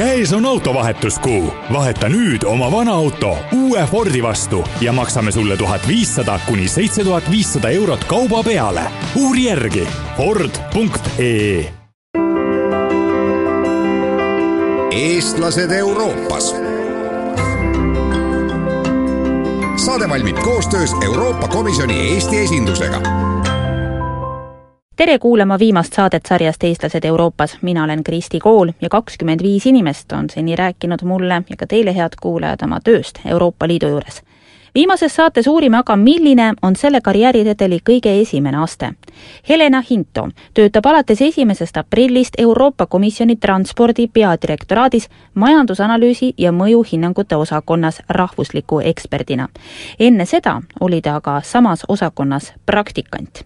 käes on autovahetuskuu. vaheta nüüd oma vana auto uue Fordi vastu ja maksame sulle tuhat viissada kuni seitse tuhat viissada eurot kauba peale. uuri järgi Ford.ee. eestlased Euroopas. saade valmib koostöös Euroopa Komisjoni Eesti esindusega tere kuulama viimast saadet sarjast Eestlased Euroopas, mina olen Kristi Kool ja kakskümmend viis inimest on seni rääkinud mulle ja ka teile, head kuulajad, oma tööst Euroopa Liidu juures viimases saates uurime aga, milline on selle karjääriredeli kõige esimene aste. Helena Hinto töötab alates esimesest aprillist Euroopa Komisjoni transpordi peadirektoraadis majandusanalüüsi ja mõjuhinnangute osakonnas rahvusliku eksperdina. enne seda oli ta aga samas osakonnas praktikant.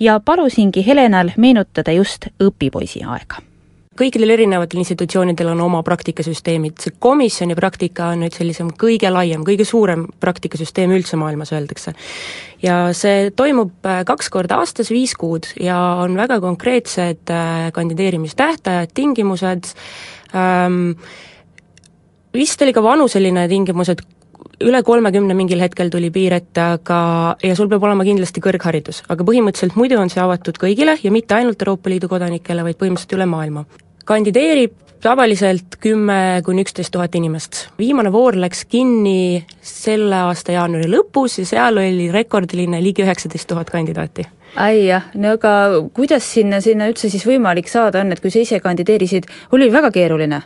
ja palusingi Helenal meenutada just õpipoisi aega kõikidel erinevatel institutsioonidel on oma praktikasüsteemid, see komisjoni praktika on nüüd sellisem kõige laiem, kõige suurem praktikasüsteem üldse maailmas, öeldakse. ja see toimub äh, kaks korda aastas, viis kuud ja on väga konkreetsed äh, kandideerimistähtajad, tingimused ähm,, vist oli ka vanuseline tingimus, et üle kolmekümne mingil hetkel tuli piir ette, aga ja sul peab olema kindlasti kõrgharidus, aga põhimõtteliselt muidu on see avatud kõigile ja mitte ainult Euroopa Liidu kodanikele, vaid põhimõtteliselt üle maailma kandideerib tavaliselt kümme kuni üksteist tuhat inimest. viimane voor läks kinni selle aasta jaanuari lõpus ja seal oli rekordiline ligi üheksateist tuhat kandidaati ai jah, no aga kuidas sinna, sinna üldse siis võimalik saada on, et kui sa ise kandideerisid, oli väga keeruline?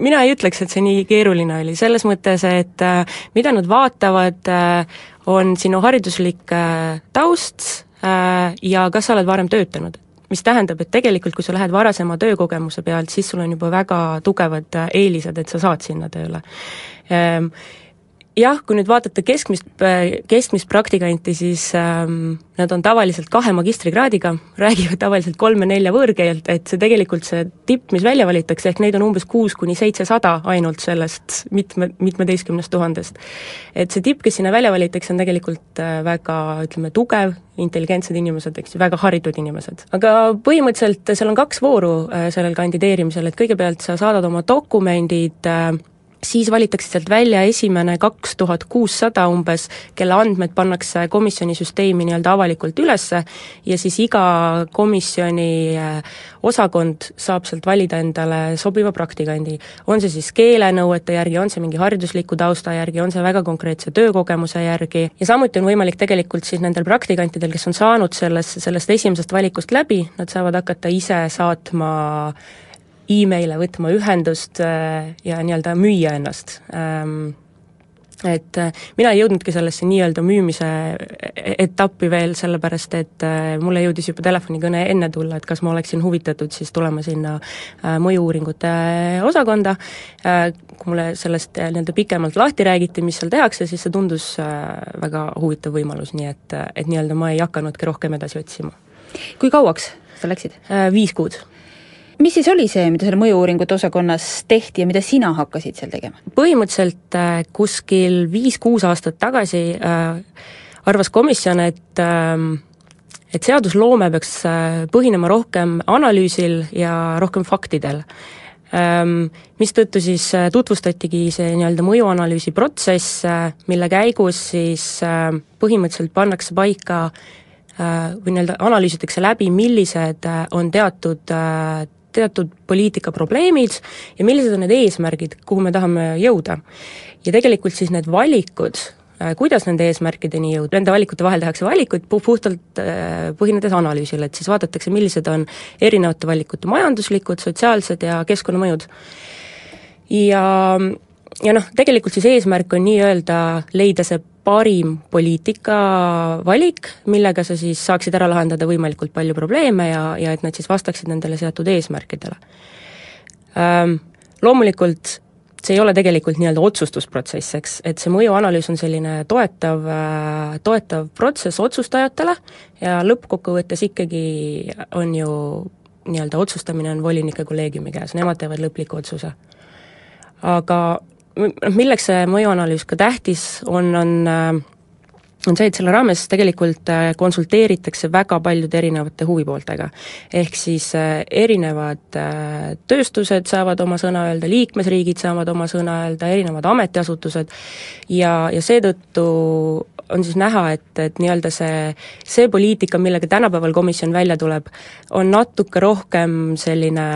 mina ei ütleks, et see nii keeruline oli, selles mõttes, et äh, mida nad vaatavad äh,, on sinu hariduslik äh, taust äh, ja kas sa oled varem töötanud mis tähendab, et tegelikult kui sa lähed varasema töökogemuse pealt, siis sul on juba väga tugevad äh, eelised, et sa saad sinna tööle. Ehm, jah, kui nüüd vaadata keskmist, keskmist praktikanti, siis ähm, nad on tavaliselt kahe magistrikraadiga, räägivad tavaliselt kolme-nelja võõrkeelt, et see tegelikult see tipp, mis välja valitakse, ehk neid on umbes kuus kuni seitsesada ainult sellest mitme, mitmeteistkümnest tuhandest. et see tipp, kes sinna välja valitakse, on tegelikult äh, väga, ütleme, tugev, intelligentsed inimesed, eks ju, väga haritud inimesed. aga põhimõtteliselt seal on kaks vooru äh, sellel kandideerimisel, et kõigepealt sa saadad oma dokumendid äh, siis valitakse sealt välja esimene kaks tuhat kuussada umbes, kelle andmed pannakse komisjoni süsteemi nii-öelda avalikult ülesse ja siis iga komisjoni äh, osakond saab sealt valida endale sobiva praktikandi. on see siis keelenõuete järgi, on see mingi haridusliku tausta järgi, on see väga konkreetse töökogemuse järgi ja samuti on võimalik tegelikult siis nendel praktikantidel, kes on saanud selles, sellest esimesest valikust läbi, nad saavad hakata ise saatma email'e võtma ühendust äh, ja nii-öelda müüa ennast ähm, et äh, mina ei jõudnudki sellesse nii-öelda müümise e-, etappi veel, sellepärast et äh, mulle jõudis juba telefonikõne enne tulla, et kas ma oleksin huvitatud siis tulema sinna mõju-uuringute osakonda, kui mulle sellest nii-öelda pikemalt lahti räägiti, mis seal tehakse, siis see tundus väga huvitav võimalus, nii et, et nii-öelda ma ei hakanudki rohkem edasi otsima. kui kauaks sa läksid? Viis kuud mis siis oli see, mida seal mõju-uuringute osakonnas tehti ja mida sina hakkasid seal tegema? põhimõtteliselt äh, kuskil viis-kuus aastat tagasi äh, arvas komisjon, et äh, et seadusloome peaks äh, põhinema rohkem analüüsil ja rohkem faktidel ähm,. Mistõttu siis äh, tutvustatigi see nii-öelda mõjuanalüüsi protsess, mille käigus siis põhimõtteliselt pannakse paika või nii-öelda analüüsitakse läbi, millised on teatud teatud poliitikaprobleemid ja millised on need eesmärgid, kuhu me tahame jõuda. ja tegelikult siis need valikud, äh, kuidas nende eesmärkideni jõuda, nende valikute vahel tehakse valikuid puhtalt äh, põhinedes analüüsil, et siis vaadatakse, millised on erinevate valikute majanduslikud, sotsiaalsed ja keskkonnamõjud. ja, ja noh, tegelikult siis eesmärk on nii-öelda leida see parim poliitikavalik, millega sa siis saaksid ära lahendada võimalikult palju probleeme ja, ja et nad siis vastaksid nendele seatud eesmärkidele ähm,. Loomulikult see ei ole tegelikult nii-öelda otsustusprotsess, eks, et see mõjuanalüüs on selline toetav, toetav protsess otsustajatele ja lõppkokkuvõttes ikkagi on ju nii-öelda otsustamine on volinike kolleegiumi käes, nemad teevad lõpliku otsuse. aga milleks see mõjuanalüüs ka tähtis on, on äh, on see, et selle raames tegelikult äh, konsulteeritakse väga paljude erinevate huvipooltega. ehk siis äh, erinevad tööstused saavad oma sõna öelda, liikmesriigid saavad oma sõna öelda, erinevad ametiasutused ja, ja seetõttu on siis näha, et, et nii-öelda see, see poliitika, millega tänapäeval komisjon välja tuleb, on natuke rohkem selline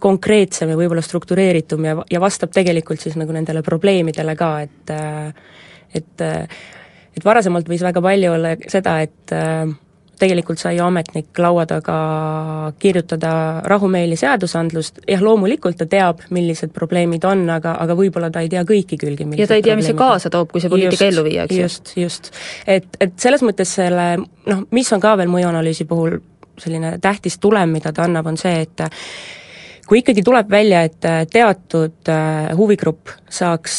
konkreetsem ja võib-olla struktureeritum ja, ja vastab tegelikult siis nagu nendele probleemidele ka, et et et varasemalt võis väga palju olla seda, et tegelikult sai ametnik laua taga kirjutada rahumeeli seadusandlust, jah, loomulikult ta teab, millised probleemid on, aga, aga võib-olla ta ei tea kõiki külgi, ja ta ei tea, mis see kaasa toob, kui see poliitika ellu viia, eks ju? just, just. et, et selles mõttes selle noh, mis on ka veel mõjuanalüüsi puhul selline tähtis tulem, mida ta annab, on see, et kui ikkagi tuleb välja, et äh, teatud äh, huvigrupp saaks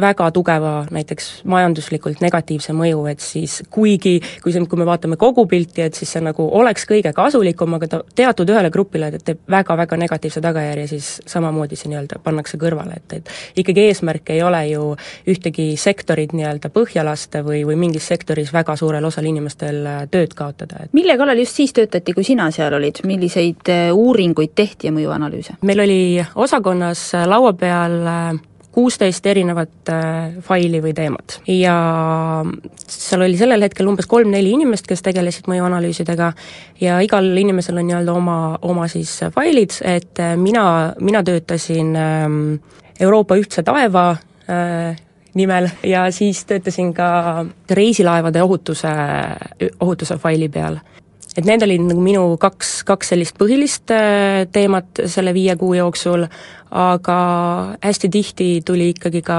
väga tugeva näiteks majanduslikult negatiivse mõju, et siis kuigi, kui see, kui me vaatame kogu pilti, et siis see nagu oleks kõige kasulikum, aga ta teatud ühele grupile teeb väga-väga negatiivse tagajärje, siis samamoodi see nii-öelda pannakse kõrvale, et, et ikkagi eesmärk ei ole ju ühtegi sektorit nii-öelda põhja lasta või, või mingis sektoris väga suurel osal inimestel äh, tööd kaotada, et mille kallal just siis töötati, kui sina seal olid, milliseid uuringuid tehti ja mõjuanalüüse? Analüüse? meil oli osakonnas laua peal äh, kuusteist erinevat äh, faili või teemat. ja seal oli sellel hetkel umbes kolm-neli inimest, kes tegelesid mõjuanalüüsidega ja igal inimesel on nii-öelda oma, oma siis failid, et äh, mina, mina töötasin ähm, Euroopa Ühtse Taeva nimel ja siis töötasin ka reisilaevade ohutuse, ohutuse faili peal et need olid nagu minu kaks, kaks sellist põhilist äh, teemat selle viie kuu jooksul, aga hästi tihti tuli ikkagi ka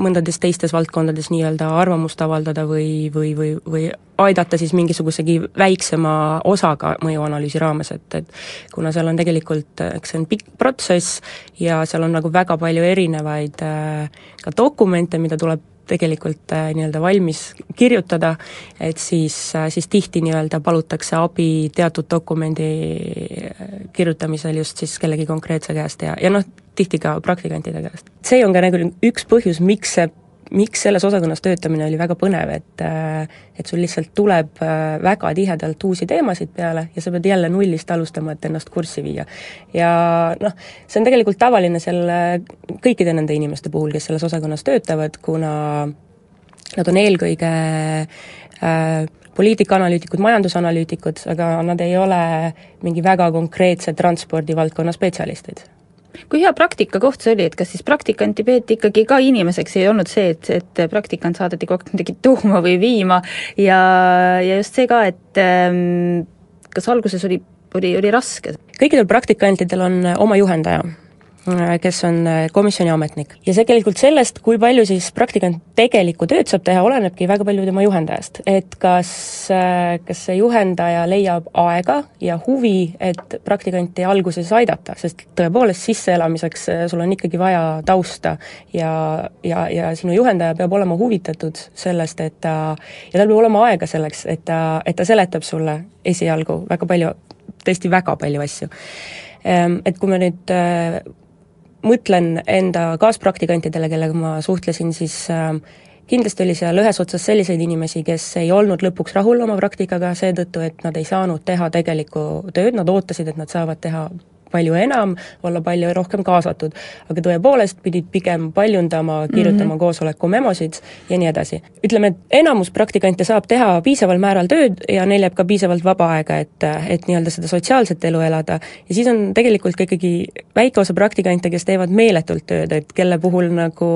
mõndades teistes valdkondades nii-öelda arvamust avaldada või, või, või, või aidata siis mingisugusegi väiksema osaga mõjuanalüüsi raames, et, et kuna seal on tegelikult, eks see on pikk protsess ja seal on nagu väga palju erinevaid äh, ka dokumente, mida tuleb tegelikult äh, nii-öelda valmis kirjutada, et siis, äh, siis tihti nii-öelda palutakse abi teatud dokumendi äh, kirjutamisel just siis kellegi konkreetse käest ja, ja noh, tihti ka praktikantide käest. see on ka nagu üks põhjus, miks see miks selles osakonnas töötamine oli väga põnev, et et sul lihtsalt tuleb väga tihedalt uusi teemasid peale ja sa pead jälle nullist alustama, et ennast kurssi viia. ja noh, see on tegelikult tavaline seal kõikide nende inimeste puhul, kes selles osakonnas töötavad, kuna nad on eelkõige äh, poliitikaanalüütikud, majandusanalüütikud, aga nad ei ole mingi väga konkreetse transpordivaldkonna spetsialistid kui hea praktikakoht see oli, et kas siis praktikanti peeti ikkagi ka inimeseks, ei olnud see, et, et praktikant saadeti kogu aeg midagi tuuma või viima ja, ja just see ka, et ähm, kas alguses oli, oli, oli raske? kõikidel praktikantidel on oma juhendaja kes on äh, komisjoni ametnik. ja tegelikult sellest, kui palju siis praktikant tegelikku tööd saab teha, olenebki väga palju tema juhendajast. et kas, äh, kas see juhendaja leiab aega ja huvi, et praktikanti alguses aidata, sest tõepoolest sisseelamiseks sul on ikkagi vaja tausta ja, ja, ja sinu juhendaja peab olema huvitatud sellest, et ta, ja tal peab olema aega selleks, et ta, et ta seletab sulle esialgu väga palju, tõesti väga palju asju ehm, et kui me nüüd mõtlen enda kaaspraktikantidele, kellega ma suhtlesin, siis äh, kindlasti oli seal ühes otsas selliseid inimesi, kes ei olnud lõpuks rahul oma praktikaga seetõttu, et nad ei saanud teha tegelikku tööd, nad ootasid, et nad saavad teha palju enam, olla palju rohkem kaasatud. aga tõepoolest pidid pigem paljundama, kirjutama mm -hmm. koosoleku memosid ja nii edasi. ütleme, et enamus praktikante saab teha piisaval määral tööd ja neil jääb ka piisavalt vaba aega, et, et nii-öelda seda sotsiaalset elu elada ja siis on tegelikult ka ikkagi väike osa praktikante, kes teevad meeletult tööd, et kelle puhul nagu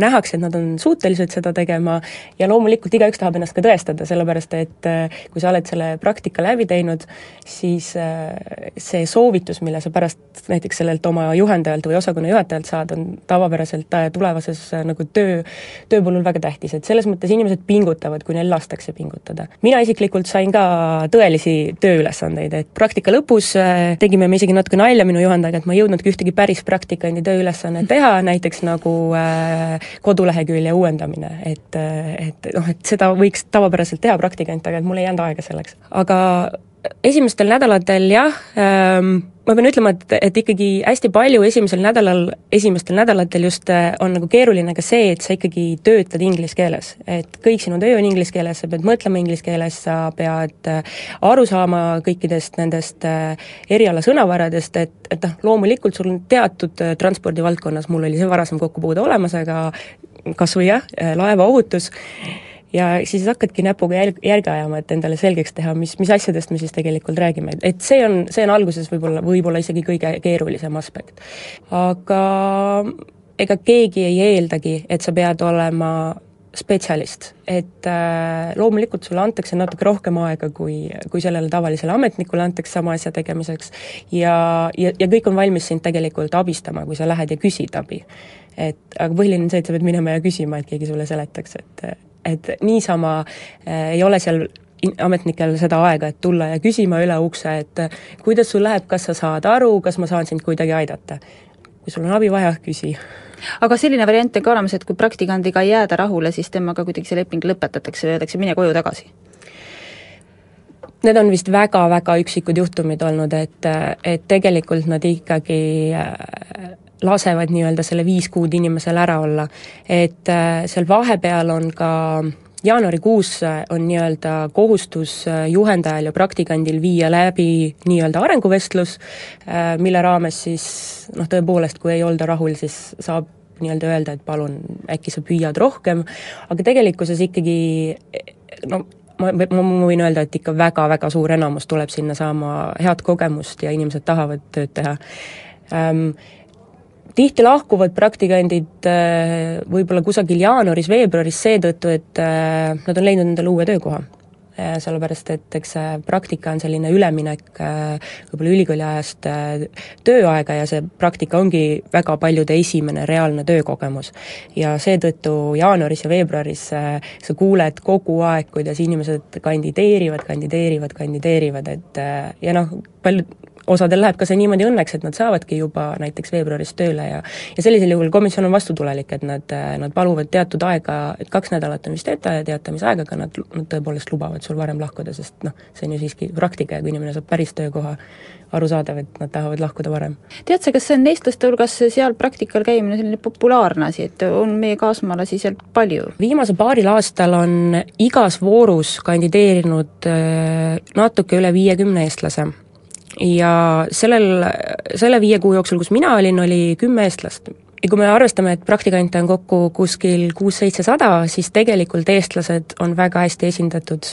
nähakse, et nad on suutelised seda tegema ja loomulikult igaüks tahab ennast ka tõestada, sellepärast et kui sa oled selle praktika läbi teinud, siis see soovitus, mille sa pärast näiteks sellelt oma juhendajalt või osakonna juhatajalt saad, on tavapäraselt äh, tulevases äh, nagu töö, tööpõllul väga tähtis, et selles mõttes inimesed pingutavad, kui neil lastakse pingutada. mina isiklikult sain ka tõelisi tööülesandeid, et praktika lõpus äh, tegime me isegi natuke nalja minu juhendajaga, et ma ei jõudnudki ühtegi päris praktikandi tööülesannet teha, näiteks nagu kodulehekülje uuendamine, et, et noh, et seda võiks tavapäraselt teha praktikant, aga et mul ei jäänud aega selleks. aga esimestel nädalatel jah ähm,, ma pean ütlema, et, et ikkagi hästi palju esimesel nädalal, esimestel nädalatel just äh, on nagu keeruline ka see, et sa ikkagi töötad inglise keeles. et kõik sinu töö on inglise keeles, sa pead mõtlema inglise keeles, sa pead äh, aru saama kõikidest nendest äh, eriala sõnavaradest, et, et noh, loomulikult sul on teatud transpordivaldkonnas, mul oli see varasem kokkupuude olemas, aga kas või jah, laevaohutus, ja siis hakkadki näpuga jälg, järge ajama, et endale selgeks teha, mis, mis asjadest me siis tegelikult räägime, et see on, see on alguses võib-olla, võib-olla isegi kõige keerulisem aspekt. aga ega keegi ei eeldagi, et sa pead olema spetsialist, et äh, loomulikult sulle antakse natuke rohkem aega, kui, kui sellele tavalisele ametnikule antakse sama asja tegemiseks ja, ja, ja kõik on valmis sind tegelikult abistama, kui sa lähed ja küsid abi. et aga põhiline on see, et sa pead minema ja küsima, et keegi sulle seletaks, et et niisama äh, ei ole seal ametnikel seda aega, et tulla ja küsima üle ukse, et äh, kuidas sul läheb, kas sa saad aru, kas ma saan sind kuidagi aidata. kui sul on abi vaja, küsi. aga selline variant on ka olemas, et kui praktikandiga ei jääda rahule, siis temaga kuidagi see leping lõpetatakse või öeldakse, mine koju tagasi? Need on vist väga-väga üksikud juhtumid olnud, et, et tegelikult nad ikkagi äh, lasevad nii-öelda selle viis kuud inimesel ära olla. et äh, seal vahepeal on ka jaanuarikuus äh, on nii-öelda kohustus äh, juhendajal ja praktikandil viia läbi nii-öelda arenguvestlus, mille raames siis noh, tõepoolest, kui ei olda rahul, siis saab nii-öelda öelda, et palun, äkki sa püüad rohkem, aga tegelikkuses ikkagi no ma, ma, ma võin öelda, et ikka väga-väga suur enamus tuleb sinna saama head kogemust ja inimesed tahavad tööd teha ähm, tihti lahkuvad praktikandid äh, võib-olla kusagil jaanuaris-veebruaris seetõttu, et äh, nad on leidnud endale uue töökoha. Äh, sellepärast, et eks see praktika on selline üleminek võib-olla ülikooli ajast tööaega ja see praktika ongi väga paljude esimene reaalne töökogemus. ja seetõttu jaanuaris ja veebruaris sa kuuled kogu aeg, kuidas inimesed kandideerivad, kandideerivad, kandideerivad, et ja noh, paljud, osadel läheb ka see niimoodi õnneks, et nad saavadki juba näiteks veebruaris tööle ja ja sellisel juhul komisjon on vastutulelik, et nad, nad paluvad teatud aega, et kaks nädalat on vist töötaja teatamisaeg, aga nad, nad tõepoolest lubavad sul varem lahkuda, sest noh, see on ju siiski praktika ja kui inimene saab päris töökoha, arusaadav, et nad tahavad lahkuda varem. tead sa, kas see on eestlaste hulgas seal praktikal käimine selline populaarne asi, et on meie kaasmaalasi seal palju? viimasel paaril aastal on igas voorus kandideerinud äh, natuke üle viiekümne eestlase ja sellel, selle viie kuu jooksul, kus mina olin, oli kümme eestlast. ja kui me arvestame, et praktikante on kokku kuskil kuus-seitsesada, siis tegelikult eestlased on väga hästi esindatud.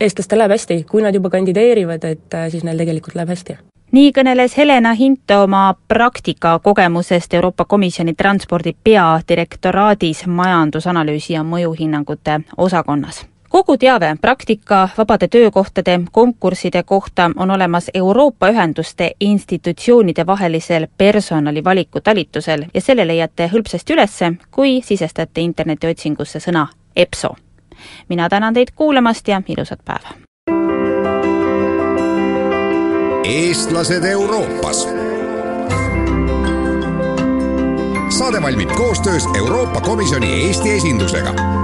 eestlastel läheb hästi, kui nad juba kandideerivad, et äh, siis neil tegelikult läheb hästi nii kõneles Helena Hinto oma praktikakogemusest Euroopa Komisjoni transpordi peadirektoraadis majandusanalüüsi ja mõjuhinnangute osakonnas kogu teave praktika, vabade töökohtade, konkursside kohta on olemas Euroopa ühenduste institutsioonide vahelisel personalivaliku talitusel ja selle leiate hõlpsasti ülesse, kui sisestate internetiotsingusse sõna EPSO. mina tänan teid kuulamast ja ilusat päeva! eestlased Euroopas. saade valmib koostöös Euroopa Komisjoni Eesti esindusega